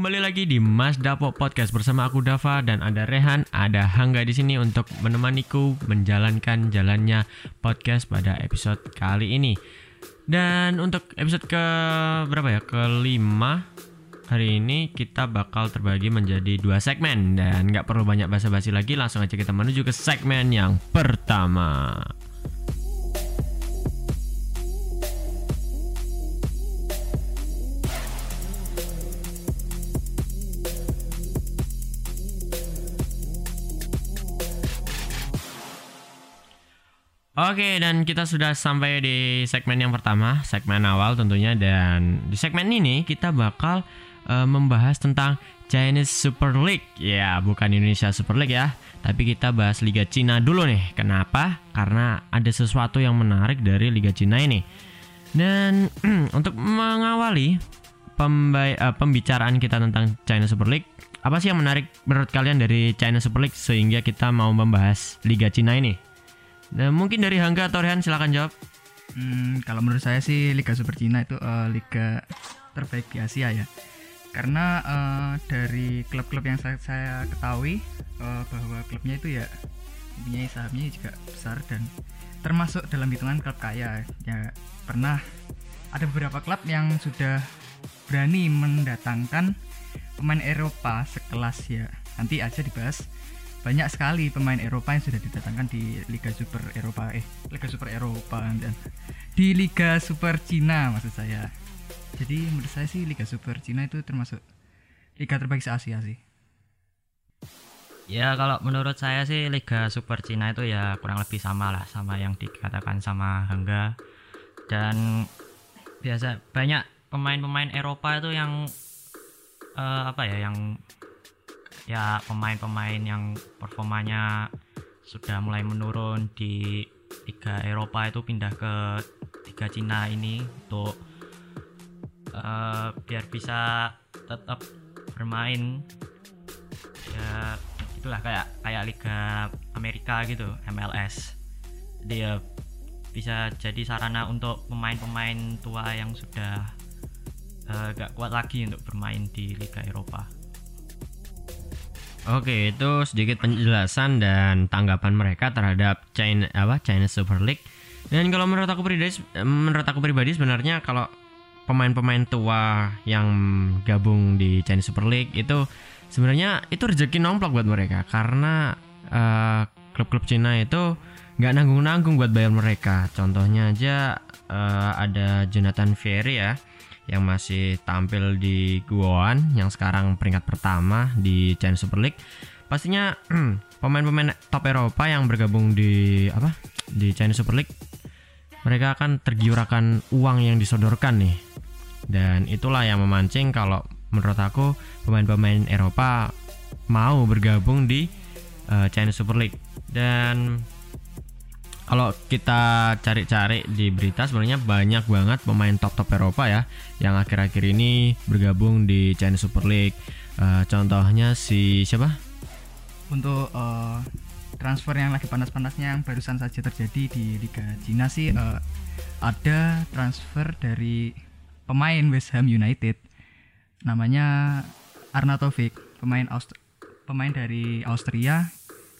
kembali lagi di Mas Dapo Podcast bersama aku Dava dan ada Rehan, ada Hangga di sini untuk menemaniku menjalankan jalannya podcast pada episode kali ini. Dan untuk episode ke berapa ya? Kelima hari ini kita bakal terbagi menjadi dua segmen dan nggak perlu banyak basa-basi lagi, langsung aja kita menuju ke segmen yang pertama. Oke, dan kita sudah sampai di segmen yang pertama, segmen awal tentunya dan di segmen ini kita bakal uh, membahas tentang Chinese Super League. Ya, bukan Indonesia Super League ya, tapi kita bahas Liga Cina dulu nih. Kenapa? Karena ada sesuatu yang menarik dari Liga Cina ini. Dan untuk mengawali pembai, uh, pembicaraan kita tentang China Super League, apa sih yang menarik menurut kalian dari China Super League sehingga kita mau membahas Liga Cina ini? Nah, mungkin dari Hangga atau Rehan silakan jawab. Hmm, kalau menurut saya sih Liga Super Cina itu uh, liga terbaik di Asia ya. Karena uh, dari klub-klub yang saya, saya ketahui uh, bahwa klubnya itu ya punya sahamnya juga besar dan termasuk dalam hitungan klub kaya. Ya pernah ada beberapa klub yang sudah berani mendatangkan pemain Eropa sekelas ya. Nanti aja dibahas banyak sekali pemain Eropa yang sudah didatangkan di Liga Super Eropa eh Liga Super Eropa dan di Liga Super Cina maksud saya. Jadi menurut saya sih Liga Super Cina itu termasuk liga terbaik se Asia sih. Ya kalau menurut saya sih Liga Super Cina itu ya kurang lebih sama lah sama yang dikatakan sama Hangga. Dan biasa banyak pemain-pemain Eropa itu yang uh, apa ya yang ya pemain-pemain yang performanya sudah mulai menurun di Liga Eropa itu pindah ke Liga Cina ini untuk uh, biar bisa tetap bermain ya itulah kayak kayak Liga Amerika gitu MLS dia bisa jadi sarana untuk pemain-pemain tua yang sudah uh, gak kuat lagi untuk bermain di Liga Eropa. Oke, itu sedikit penjelasan dan tanggapan mereka terhadap China apa China Super League. Dan kalau menurut aku pribadi menurut aku pribadi sebenarnya kalau pemain-pemain tua yang gabung di China Super League itu sebenarnya itu rezeki nomplok buat mereka karena uh, klub-klub Cina itu nggak nanggung-nanggung buat bayar mereka. Contohnya aja uh, ada Jonathan Ferry ya yang masih tampil di Guoan yang sekarang peringkat pertama di China Super League. Pastinya pemain-pemain top Eropa yang bergabung di apa? di China Super League mereka akan tergiur akan uang yang disodorkan nih. Dan itulah yang memancing kalau menurut aku pemain-pemain Eropa mau bergabung di uh, China Super League. Dan kalau kita cari-cari di berita sebenarnya banyak banget pemain top-top Eropa ya yang akhir-akhir ini bergabung di China Super League. Uh, contohnya si siapa? Untuk uh, transfer yang lagi panas-panasnya yang barusan saja terjadi di Liga Cina sih uh, ada transfer dari pemain West Ham United namanya Arnautovic, pemain Aust pemain dari Austria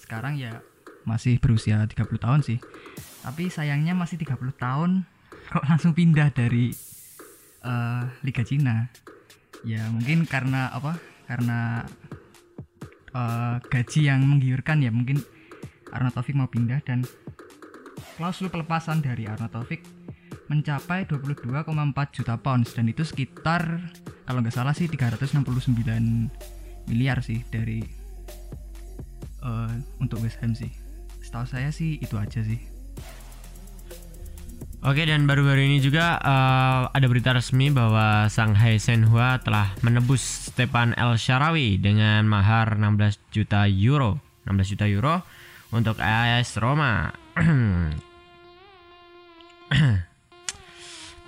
sekarang ya masih berusia 30 tahun sih. Tapi sayangnya masih 30 tahun kok langsung pindah dari uh, Liga Cina. Ya mungkin karena apa? Karena uh, gaji yang menggiurkan ya mungkin Arnautovic mau pindah dan klausul pelepasan dari Arnautovic mencapai 22,4 juta pounds dan itu sekitar kalau nggak salah sih 369 miliar sih dari uh, untuk West Ham sih setahu saya sih itu aja sih. Oke dan baru-baru ini juga uh, ada berita resmi bahwa Shanghai Shenhua telah menebus Stepan El Sharawi dengan mahar 16 juta euro. 16 juta euro untuk AS Roma.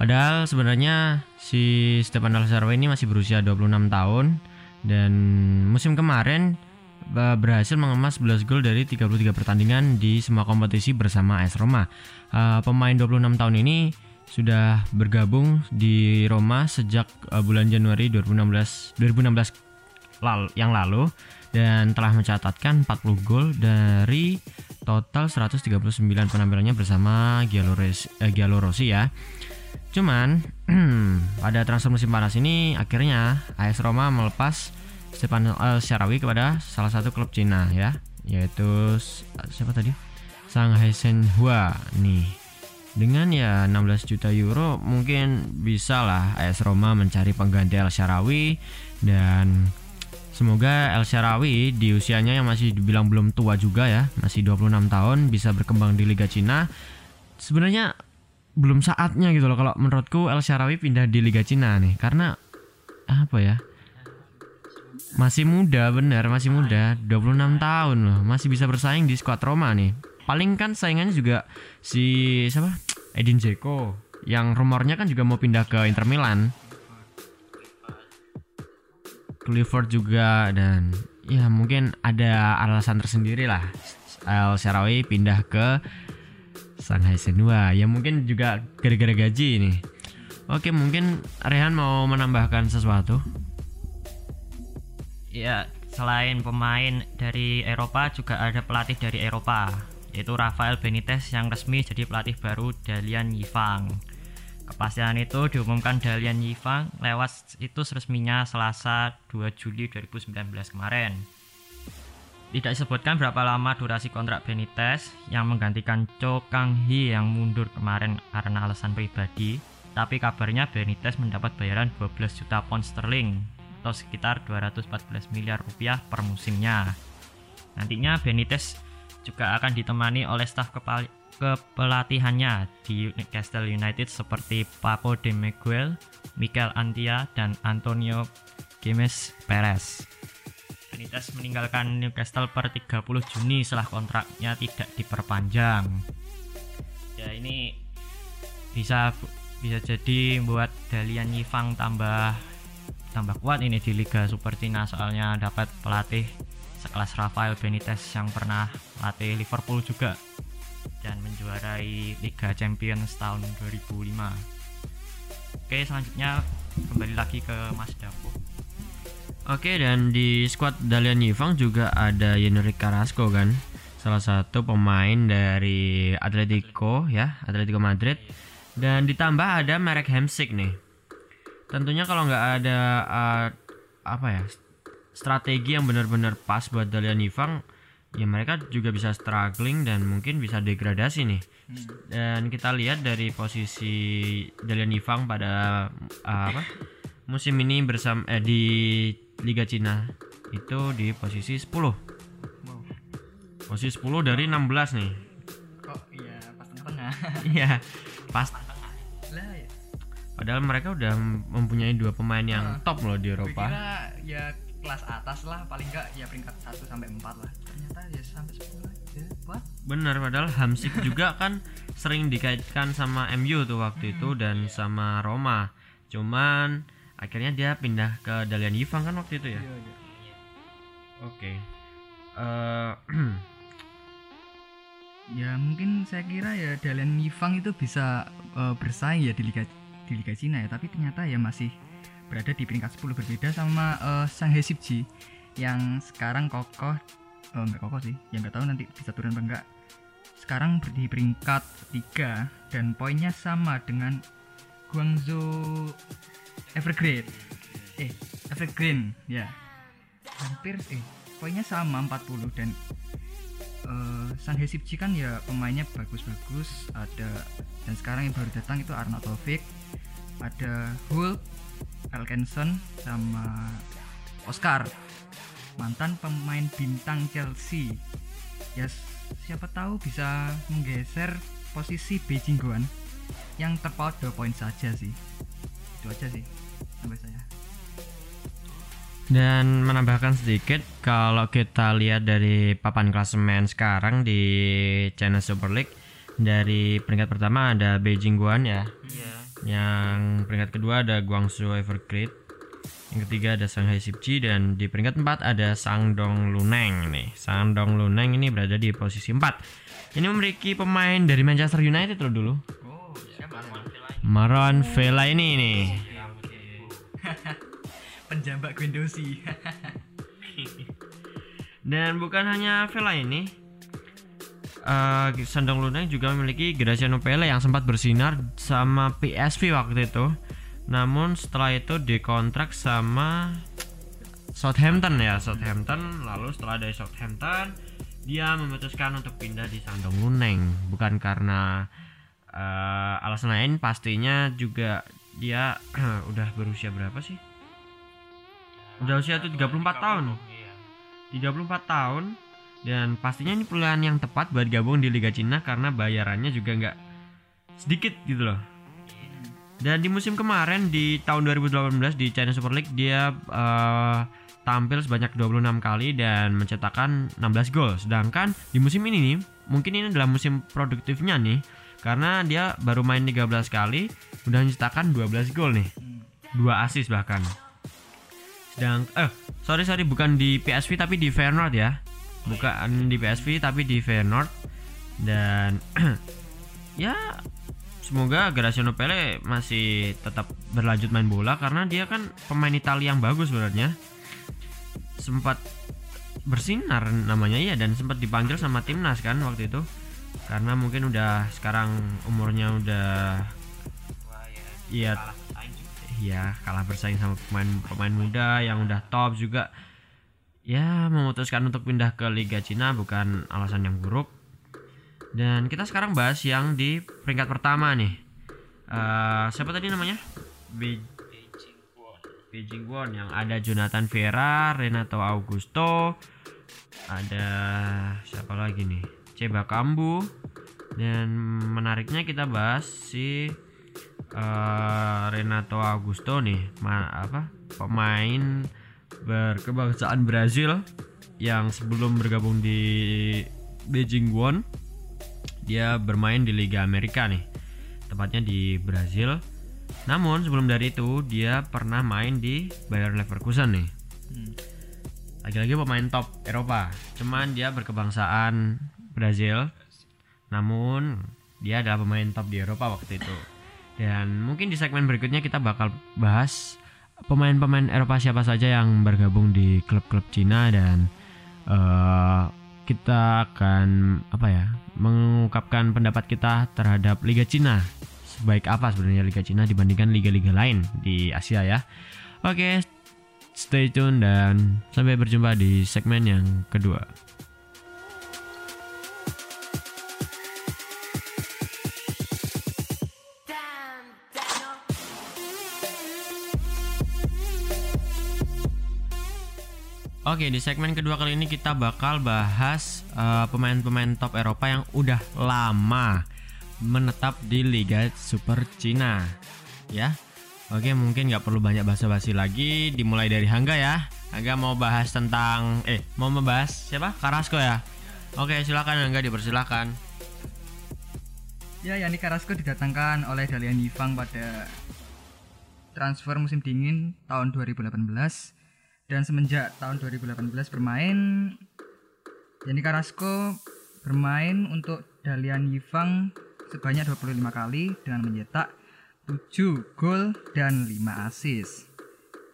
Padahal sebenarnya si Stepan El Sharawi ini masih berusia 26 tahun dan musim kemarin berhasil mengemas 11 gol dari 33 pertandingan di semua kompetisi bersama AS Roma. Uh, pemain 26 tahun ini sudah bergabung di Roma sejak uh, bulan Januari 2016 2016 lal yang lalu dan telah mencatatkan 40 gol dari total 139 penampilannya bersama eh, Giallorossi ya. Cuman pada transfer musim panas ini akhirnya AS Roma melepas Stepan El Sharawi kepada salah satu klub Cina ya, yaitu siapa tadi? Shanghai Shenhua nih. Dengan ya 16 juta euro mungkin bisa lah AS Roma mencari pengganti El Sharawi dan semoga El Sharawi di usianya yang masih dibilang belum tua juga ya, masih 26 tahun bisa berkembang di Liga Cina. Sebenarnya belum saatnya gitu loh kalau menurutku El Sharawi pindah di Liga Cina nih karena apa ya? Masih muda bener, masih muda, 26 tahun loh, masih bisa bersaing di skuad Roma nih. Paling kan saingannya juga si siapa? Edin Dzeko yang rumornya kan juga mau pindah ke Inter Milan. Clifford juga dan ya mungkin ada alasan tersendiri lah El Sharawi pindah ke Shanghai Shenhua ya mungkin juga gara-gara gaji ini oke mungkin Rehan mau menambahkan sesuatu ya selain pemain dari Eropa juga ada pelatih dari Eropa yaitu Rafael Benitez yang resmi jadi pelatih baru Dalian Yifang kepastian itu diumumkan Dalian Yifang lewat itu resminya Selasa 2 Juli 2019 kemarin tidak disebutkan berapa lama durasi kontrak Benitez yang menggantikan Cho Kang Hee yang mundur kemarin karena alasan pribadi. Tapi kabarnya Benitez mendapat bayaran 12 juta pound sterling atau sekitar 214 miliar rupiah per musimnya. Nantinya Benitez juga akan ditemani oleh staf kepelatihannya di Newcastle United seperti Paco de Miguel, Mikel Antia, dan Antonio Gimes Perez. Benitez meninggalkan Newcastle per 30 Juni setelah kontraknya tidak diperpanjang. Ya ini bisa bisa jadi buat Dalian Yifang tambah tambah kuat ini di Liga Super Cina soalnya dapat pelatih sekelas Rafael Benitez yang pernah latih Liverpool juga dan menjuarai Liga Champions tahun 2005. Oke, selanjutnya kembali lagi ke Mas Dapo. Oke dan di squad Dalian Yifang juga ada Yenrik Carrasco kan salah satu pemain dari Atletico ya Atletico Madrid dan ditambah ada Marek Hamsik nih tentunya kalau nggak ada uh, apa ya strategi yang benar-benar pas buat Dalian Yifang ya mereka juga bisa struggling dan mungkin bisa degradasi nih. Dan kita lihat dari posisi Dalian Yifang pada uh, apa musim ini bersama eh, di Liga Cina itu di posisi 10 posisi 10 dari 16 nih. Kok iya pas tengah-tengah. Iya pas padahal mereka udah mempunyai dua pemain yang Ah. top loh di Eropa. kira ya kelas atas lah paling enggak ya peringkat 1 sampai 4 lah. Ternyata ya sampai 10 aja. What? Bener padahal Hamsik juga kan sering dikaitkan sama MU tuh waktu itu dan sama Roma. Cuman akhirnya dia pindah ke Dalian Yifang kan waktu itu ya? Iya, iya. oke. Eh, ya mungkin saya kira ya Dalian Yifang itu bisa eh, bersaing ya di liga di liga Cina ya. Tapi ternyata ya masih berada di peringkat 10 berbeda sama eh, Shanghai Shipji yang sekarang kokoh eh, enggak kokoh sih yang nggak tahu nanti bisa turun apa enggak sekarang di peringkat 3 dan poinnya sama dengan Guangzhou Evergreen. Eh Evergreen ya. Hampir eh poinnya sama 40 dan eh Shanghai Shipji kan ya pemainnya bagus-bagus. Ada dan sekarang yang baru datang itu Arnaud Taufik. Ada Hulk Elkenson sama Oscar. Mantan pemain bintang Chelsea. Ya siapa tahu bisa menggeser posisi Beijing Guan yang terpaut 2 poin saja sih. Itu aja sih sampai saya Dan menambahkan sedikit kalau kita lihat dari papan klasemen sekarang di China Super League dari peringkat pertama ada Beijing Guan ya. Iya. Yang peringkat kedua ada Guangzhou Evergreen. Yang ketiga ada Shanghai Shipji dan di peringkat 4 ada Sangdong Luneng nih. Sangdong Luneng ini berada di posisi 4. Ini memiliki pemain dari Manchester United loh dulu. oh siapa Maron Vela ini nih. Penjambak Gwendosi. Dan bukan hanya Vela ini, eh Sandong Luneng juga memiliki Graziano Pele yang sempat bersinar sama PSV waktu itu. Namun setelah itu dikontrak sama Southampton ya, Southampton. Lalu setelah dari Southampton, dia memutuskan untuk pindah di Sandong Luneng, bukan karena eh, alasan lain. Pastinya juga dia udah berusia berapa sih? Udah usia tuh 34 tahun. 34 tahun dan pastinya ini pilihan yang tepat buat gabung di Liga Cina karena bayarannya juga nggak sedikit gitu loh. Dan di musim kemarin di tahun 2018 di China Super League dia eh, tampil sebanyak 26 kali dan mencetakkan 16 gol. Sedangkan di musim ini nih, mungkin ini adalah musim produktifnya nih karena dia baru main 13 kali udah mencetakkan 12 gol nih. Dua assist bahkan. Sedang eh sorry sorry bukan di PSV tapi di Feyenoord ya. Bukan di PSV tapi di Feyenoord dan ya semoga Graziano Pele masih tetap berlanjut main bola karena dia kan pemain Italia yang bagus sebenarnya. Sempat bersinar namanya ya dan sempat dipanggil sama timnas kan waktu itu karena mungkin udah sekarang umurnya udah iya Iya kalah bersaing sama pemain pemain muda yang udah top juga. Ya memutuskan untuk pindah ke Liga Cina bukan alasan yang buruk. Dan kita sekarang bahas yang di peringkat pertama nih. Eh, siapa tadi namanya? Be- Beijing Won. Yang ada Jonathan Vieira, Renato Augusto, ada siapa lagi nih? Ceba Kambu. Dan menariknya kita bahas si eh, Renato Augusto nih, ma- apa pemain berkebangsaan Brazil yang sebelum bergabung di Beijing Won dia bermain di Liga Amerika nih, tepatnya di Brazil. Namun sebelum dari itu dia pernah main di Bayer Leverkusen nih. Lagi-lagi pemain top Eropa. Cuman dia berkebangsaan Brazil. Namun dia adalah pemain top di Eropa waktu itu. Dan mungkin di segmen berikutnya kita bakal bahas pemain-pemain Eropa siapa saja yang bergabung di klub-klub Cina dan eh, kita akan apa ya mengungkapkan pendapat kita terhadap Liga Cina sebaik apa sebenarnya Liga Cina dibandingkan liga-liga lain di Asia ya. Oke, stay tune dan sampai berjumpa di segmen yang kedua. Oke, di segmen kedua kali ini kita bakal bahas eh, pemain-pemain top Eropa yang udah lama menetap di Liga Super Cina. Ya. Oke, mungkin nggak perlu banyak basa-basi lagi, dimulai dari Hangga ya. Hangga mau bahas tentang eh mau membahas siapa? Carrasco ya. Oke, silakan Hangga dipersilakan. Ya, Yani Carrasco didatangkan oleh Dalian Yifang pada transfer musim dingin tahun 2018 dan semenjak tahun 2018 bermain Yani Carrasco bermain untuk Dalian Yifang sebanyak 25 kali dengan mencetak 7 gol dan 5 assist.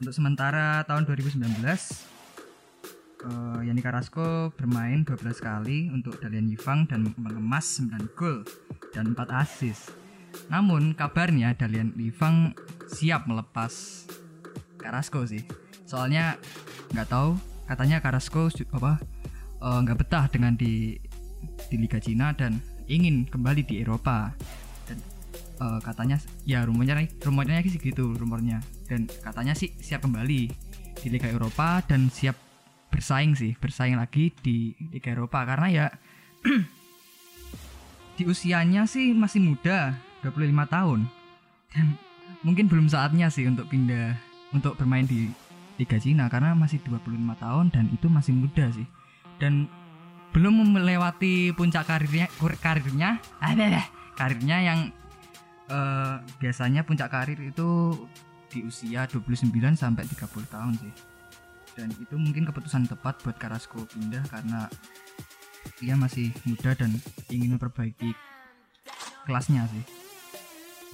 Untuk sementara tahun 2019 eh, Yani Carrasco bermain 12 kali untuk Dalian Yifang dan mengemas 9 gol dan 4 assist. Namun kabarnya Dalian Yifang siap melepas Carrasco sih. Soalnya nggak tahu. Katanya Carrasco apa eh, nggak betah dengan di di Liga Cina dan ingin kembali di Eropa. Dan eh, katanya ya rumornya rumornya sih gitu rumornya. Dan katanya sih siap kembali di Liga Eropa dan siap bersaing sih bersaing lagi di Liga Eropa. Karena ya di usianya sih masih muda 25 tahun. Dan mungkin belum saatnya sih untuk pindah untuk bermain di Liga Cina karena masih 25 tahun dan itu masih muda sih. Dan belum melewati puncak karirnya karirnya ada deh karirnya yang eh, biasanya puncak karir itu di usia 29 sampai 30 tahun sih. Dan itu mungkin keputusan tepat buat Carrasco pindah karena dia masih muda dan ingin memperbaiki kelasnya sih.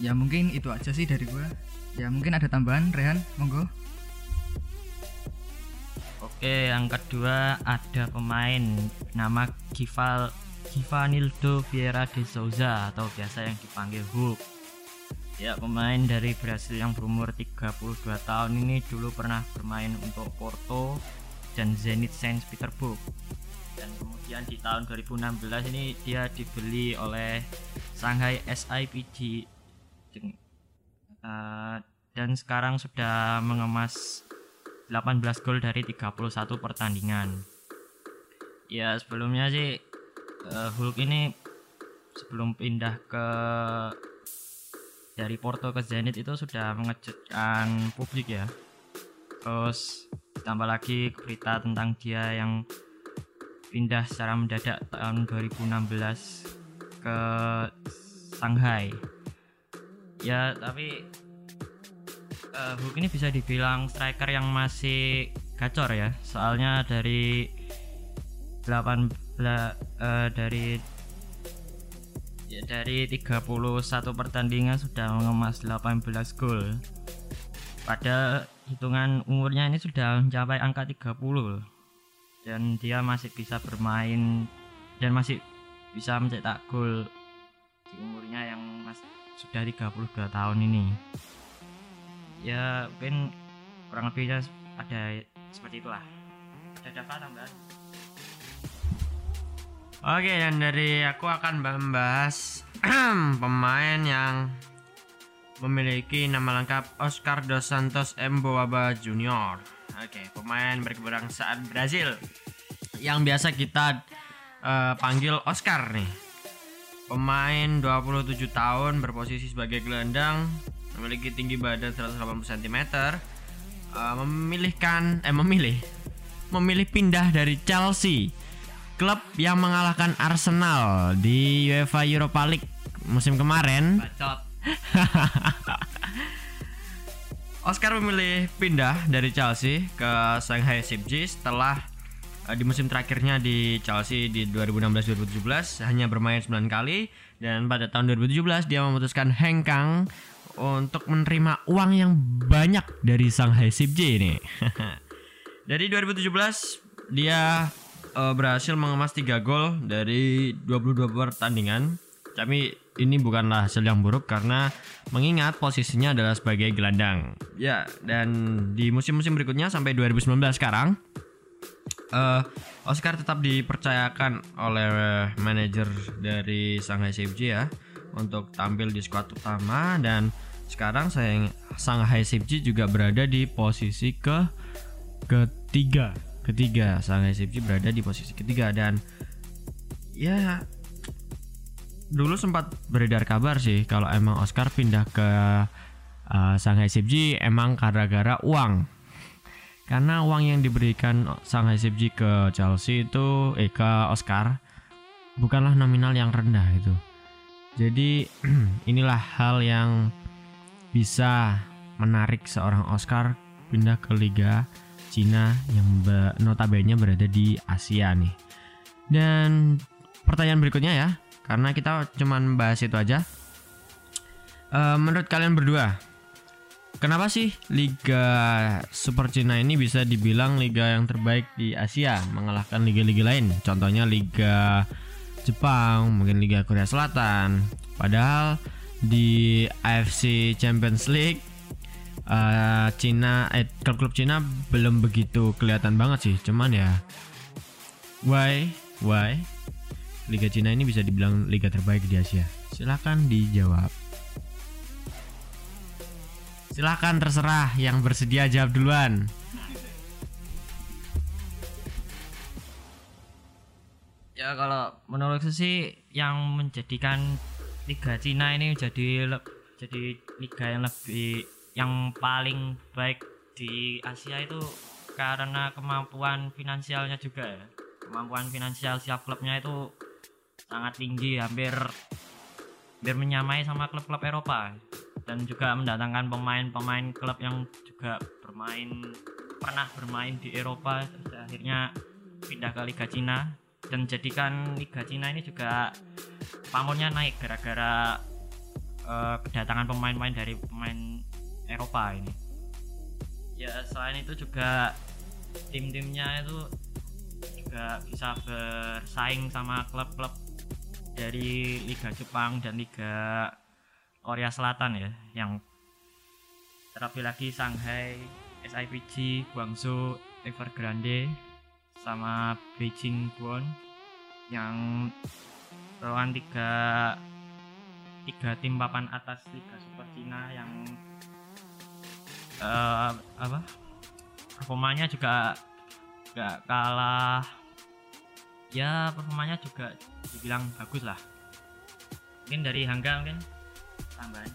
Ya mungkin itu aja sih dari gua. Ya mungkin ada tambahan Rehan? Monggo Oke, yang kedua ada pemain nama Gival Givanildo Vieira de Souza atau biasa yang dipanggil Hulk. Ya, pemain dari Brasil yang berumur 32 tahun ini dulu pernah bermain untuk Porto dan Zenit Saint Petersburg. Dan kemudian di tahun 2016 ini dia dibeli oleh Shanghai SIPG Deng- eh, dan sekarang sudah mengemas 18 gol dari 31 pertandingan. Ya sebelumnya sih eh, Hulk ini sebelum pindah ke dari Porto ke Zenit itu sudah mengejutkan publik ya. Terus tambah lagi berita tentang dia yang pindah secara mendadak tahun 2016 ke Shanghai. Ya tapi eh, Hulk ini bisa dibilang striker yang masih gacor ya. Soalnya dari 8 bela- eh, dari ya, dari 31 pertandingan sudah mengemas 18 gol. Pada hitungan umurnya ini sudah mencapai angka 30 loh. dan dia masih bisa bermain dan masih bisa mencetak gol di umurnya yang mas sudah 32 tahun ini ya mungkin kurang lebihnya ada seperti itulah ada dapat tambahan Oke, dan dari aku akan membahas pemain yang memiliki nama lengkap Oscar dos Santos Emboaba Junior. Oke, pemain berkebangsaan Brazil yang biasa kita eh, panggil Oscar nih. Pemain 27 tahun berposisi sebagai gelandang, memiliki tinggi badan 180 cm, eh, memilihkan eh memilih memilih pindah dari Chelsea klub yang mengalahkan Arsenal di UEFA Europa League musim kemarin. Oscar memilih pindah dari Chelsea ke Shanghai SCG setelah eh, di musim terakhirnya di Chelsea di 2016-2017 hanya bermain 9 kali dan pada tahun 2017 dia memutuskan hengkang untuk menerima uang yang banyak dari Shanghai SCG ini. dari 2017 dia eh, berhasil mengemas 3 gol dari 22 pertandingan. Tapi ini bukanlah hasil yang buruk karena mengingat posisinya adalah sebagai gelandang. Ya, dan di musim-musim berikutnya sampai 2019 sekarang eh, Oscar tetap dipercayakan oleh manajer dari Shanghai SFJ ya untuk tampil di skuad utama. Dan sekarang saya Shanghai SFJ juga berada di posisi ke ketiga. Ketiga Shanghai SFJ berada di posisi ketiga. Dan ya dulu sempat beredar kabar sih kalau emang Oscar pindah ke uh, Shanghai SFJ emang gara-gara uang. Karena uang yang diberikan Shanghai SFJ ke Chelsea itu eh ke Oscar bukanlah nominal yang rendah itu jadi inilah hal yang bisa menarik seorang Oscar pindah ke Liga Cina yang be- notabene berada di Asia nih dan pertanyaan berikutnya ya karena kita cuman bahas itu aja. Eh, menurut kalian berdua, kenapa sih Liga Super Cina ini bisa dibilang liga yang terbaik di Asia, mengalahkan liga-liga lain? Contohnya Liga Jepang, mungkin Liga Korea Selatan. Padahal di AFC Champions League eh, Cina, eh, klub-klub Cina belum begitu kelihatan banget sih. Cuman ya, why, why? Liga Cina ini bisa dibilang liga terbaik di Asia? Silahkan dijawab. Silahkan terserah yang bersedia jawab duluan. Ya kalau menurutku sih yang menjadikan Liga Cina ini jadi jadi liga yang lebih yang paling baik di Asia itu karena kemampuan finansialnya juga ya. Kemampuan finansial setiap klubnya itu sangat tinggi hampir hampir menyamai sama klub-klub Eropa. Dan juga mendatangkan pemain-pemain klub yang juga bermain pernah bermain di Eropa terus akhirnya pindah ke Liga Cina dan jadikan Liga Cina ini juga pamornya naik gara-gara eh, kedatangan pemain-pemain dari pemain Eropa ini. Ya selain itu juga tim-timnya itu juga bisa bersaing sama klub-klub dari Liga Jepang dan Liga Korea Selatan ya yang terlebih lagi Shanghai, SIPG, Guangzhou, Evergrande sama Beijing Guoan yang lawan tiga tiga tim papan atas Liga Super Cina yang eh, apa? Performanya juga gak kalah. Ya performanya juga dibilang bagus lah. Mungkin dari Hangga mungkin tambahan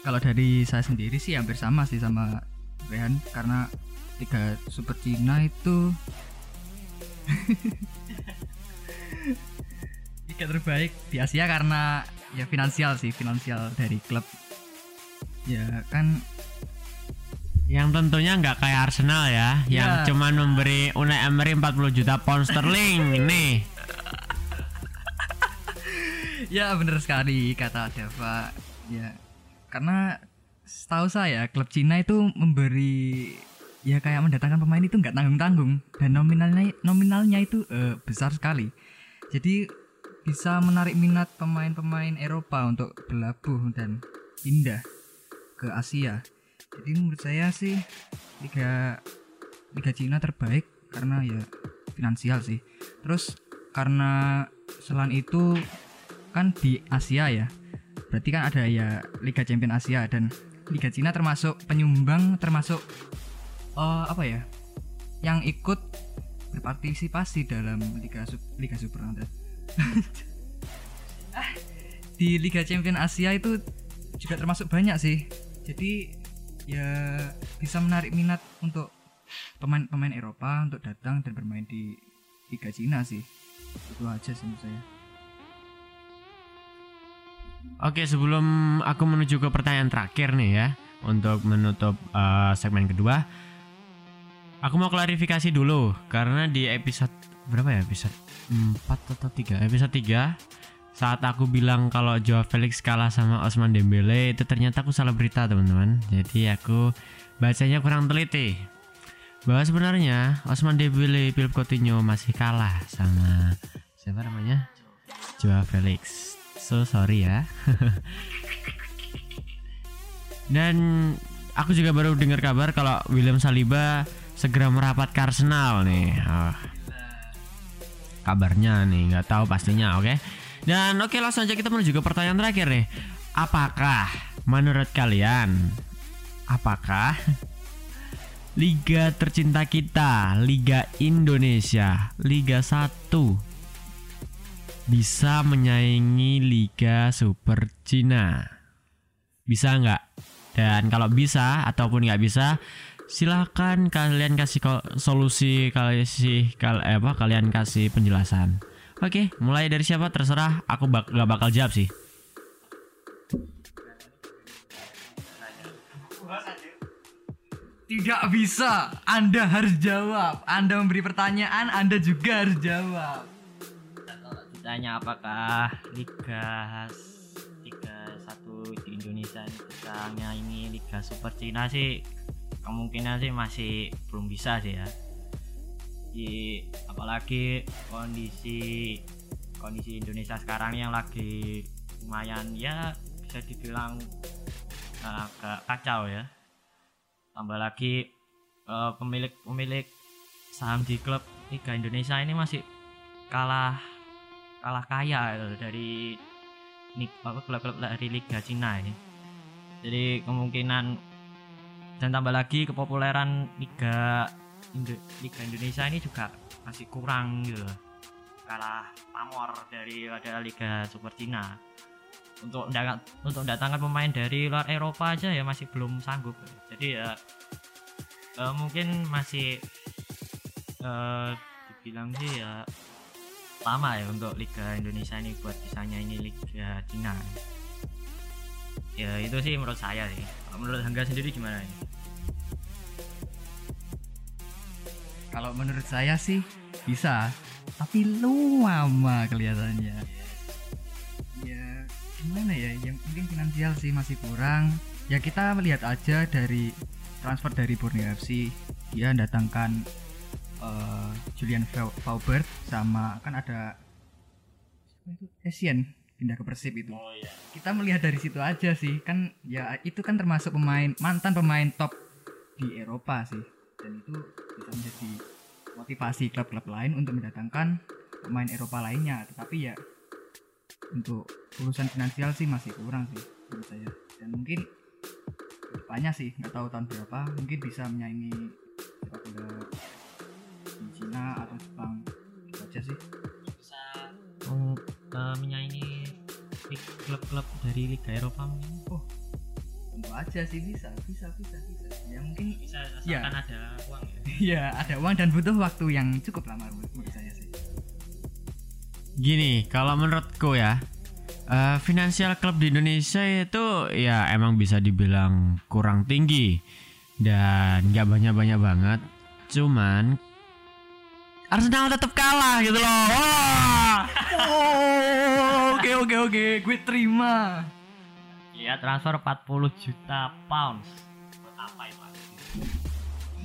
Kalau dari saya sendiri sih hampir sama sih sama Rehan karena tiga super Cina itu tiga terbaik di Asia karena ya finansial sih finansial dari klub ya kan Yang tentunya nggak kayak Arsenal ya, yang Ya. cuman memberi Unai Emery 40 juta pound sterling nih. ya bener sekali kata Dava ya karena setahu saya klub Cina itu memberi ya kayak mendatangkan pemain itu nggak tanggung tanggung dan nominalnya nominalnya itu eh, besar sekali. Jadi bisa menarik minat pemain-pemain Eropa untuk berlabuh dan pindah ke Asia. Jadi menurut saya sih liga liga Cina terbaik karena ya finansial sih. Terus karena selain itu kan di Asia ya berarti kan ada ya Liga Champion Asia dan Liga Cina termasuk penyumbang termasuk eh, apa ya yang ikut berpartisipasi dalam Liga Sup- Liga Super nanti. Ah, di Liga Champion Asia itu juga termasuk banyak sih. Jadi ya bisa menarik minat untuk pemain-pemain Eropa untuk datang dan bermain di Liga Cina sih. Itu aja sih menurut saya Oke, sebelum aku menuju ke pertanyaan terakhir nih ya, untuk menutup eh, segmen kedua, aku mau klarifikasi dulu karena di episode berapa ya? Episode 4 atau 3? Episode 3 saat aku bilang kalau Joao Felix kalah sama Osman Dembele itu ternyata aku salah berita teman-teman. Jadi aku bacanya kurang teliti. Bahwa sebenarnya Osman Dembele Philip Coutinho masih kalah sama siapa namanya? Joao Felix. So sorry ya. Dan aku juga baru dengar kabar kalau William Saliba segera merapat ke Arsenal nih. Ah. Kabarnya nih, nggak tahu pastinya, oke? Dan oke langsung aja kita menuju ke pertanyaan terakhir nih. Apakah menurut kalian apakah liga tercinta kita, Liga Indonesia, Liga 1 bisa menyaingi Liga Super Cina? Bisa nggak? Dan kalau bisa ataupun nggak bisa, silahkan kalian kasih solusi, kasih kal eh, apa kalian kasih penjelasan. Oke, mulai dari siapa terserah. Aku bak gak bakal jawab sih. Tidak bisa. Anda harus jawab. Anda memberi pertanyaan, Anda juga harus jawab. Ditanya apakah Liga Liga satu di Indonesia ini bisa nyaingi Liga Super Cina sih kemungkinan sih masih belum bisa sih ya. Di apalagi kondisi kondisi Indonesia sekarang yang lagi lumayan ya bisa dibilang uh, agak kacau ya. Tambah lagi eh, pemilik pemilik saham di klub Liga Indonesia ini masih kalah kalah kaya gitu dari apa, klub-klub dari Liga Cina ini. Jadi kemungkinan dan tambah lagi kepopuleran Liga Liga Indonesia ini juga masih kurang gitu. Kalah pamor dari ada Liga Super Cina. Untuk mendatang- untuk mendatangkan pemain dari luar Eropa aja ya masih belum sanggup. Jadi ya eh, mungkin masih eh, dibilang sih ya lama ya untuk Liga Indonesia ini buat bisanya ini Liga Cina. Ya itu sih menurut saya sih. Menurut Hangga sendiri gimana nih Kalau menurut saya sih bisa tapi lama kelihatannya. Ya gimana ya? Yang mungkin finansial sih masih kurang. Ya kita melihat aja dari transfer dari Borneo FC dia datangkan eh, Julian Fau- Faubert sama kan ada itu? Asian pindah ke Persib itu. Oh iya. kita melihat dari situ aja sih. Kan ya itu kan termasuk pemain mantan pemain top di Eropa sih. Dan itu bisa menjadi motivasi klub-klub lain untuk mendatangkan pemain Eropa lainnya. Tetapi ya untuk urusan finansial sih masih kurang sih menurut saya. Dan mungkin banyak sih nggak tahu tahun berapa mungkin bisa menyaingi sepak bola di Cina atau Jepang itu aja sih bisa um, eh, menyaingi klub-klub dari Liga Eropa mungkin oh tentu aja sih bisa bisa bisa bisa ya mungkin bisa Ya. ada uang ya Iya, ada uang dan butuh waktu yang cukup lama menurut saya sih. Gini, kalau menurutku ya, eh, finansial klub di Indonesia itu ya emang bisa dibilang kurang tinggi dan nggak banyak-banyak banget. Cuman Arsenal tetap kalah gitu loh. Wah! Oh, oke oke oke, gue terima. Iya transfer 40 juta pounds buat apa itu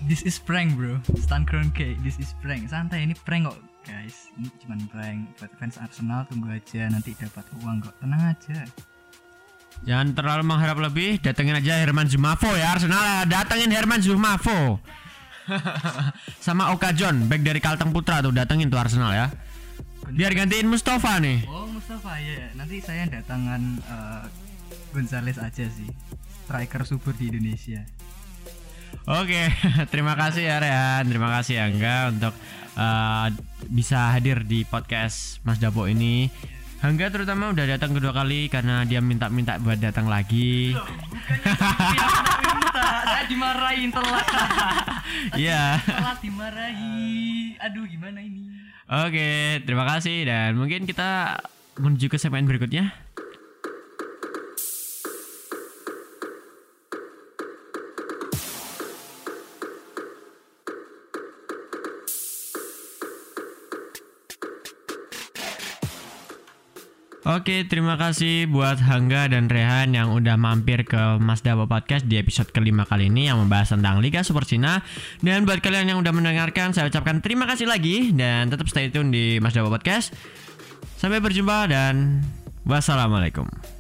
This is prank bro, Stan Kroenke, this is prank. Santai ini prank kok guys, ini cuma prank. Buat fans Arsenal tunggu aja nanti dapat uang kok, tenang aja. Jangan terlalu mengharap lebih, datengin aja Herman Zumafo ya Arsenal. Datengin Herman Zumafo. Sama Oka John, back dari Kalteng Putra tuh datengin tuh Arsenal ya. Biar gantiin Mustafa nih. Oh Mustafa ya, nanti saya datangan eh, Gonzales aja sih, striker subur di Indonesia. Oke, terima kasih ya Rehan, terima kasih ya Angga untuk uh, bisa hadir di podcast Mas Dapo ini. Angga terutama udah datang kedua kali karena dia minta-minta buat datang lagi. saya dimarahin telat, Iya. telat dimarahi. Aduh gimana ini? Oke, terima kasih dan mungkin kita menuju ke segmen berikutnya. Oke, terima kasih buat Hangga dan Rehan yang udah mampir ke Mas Dapo Podcast di episode kelima kali ini yang membahas tentang Liga Super Cina. Dan buat kalian yang udah mendengarkan, saya ucapkan terima kasih lagi dan tetap stay tune di Mas Dapo Podcast. Sampai berjumpa dan wassalamualaikum.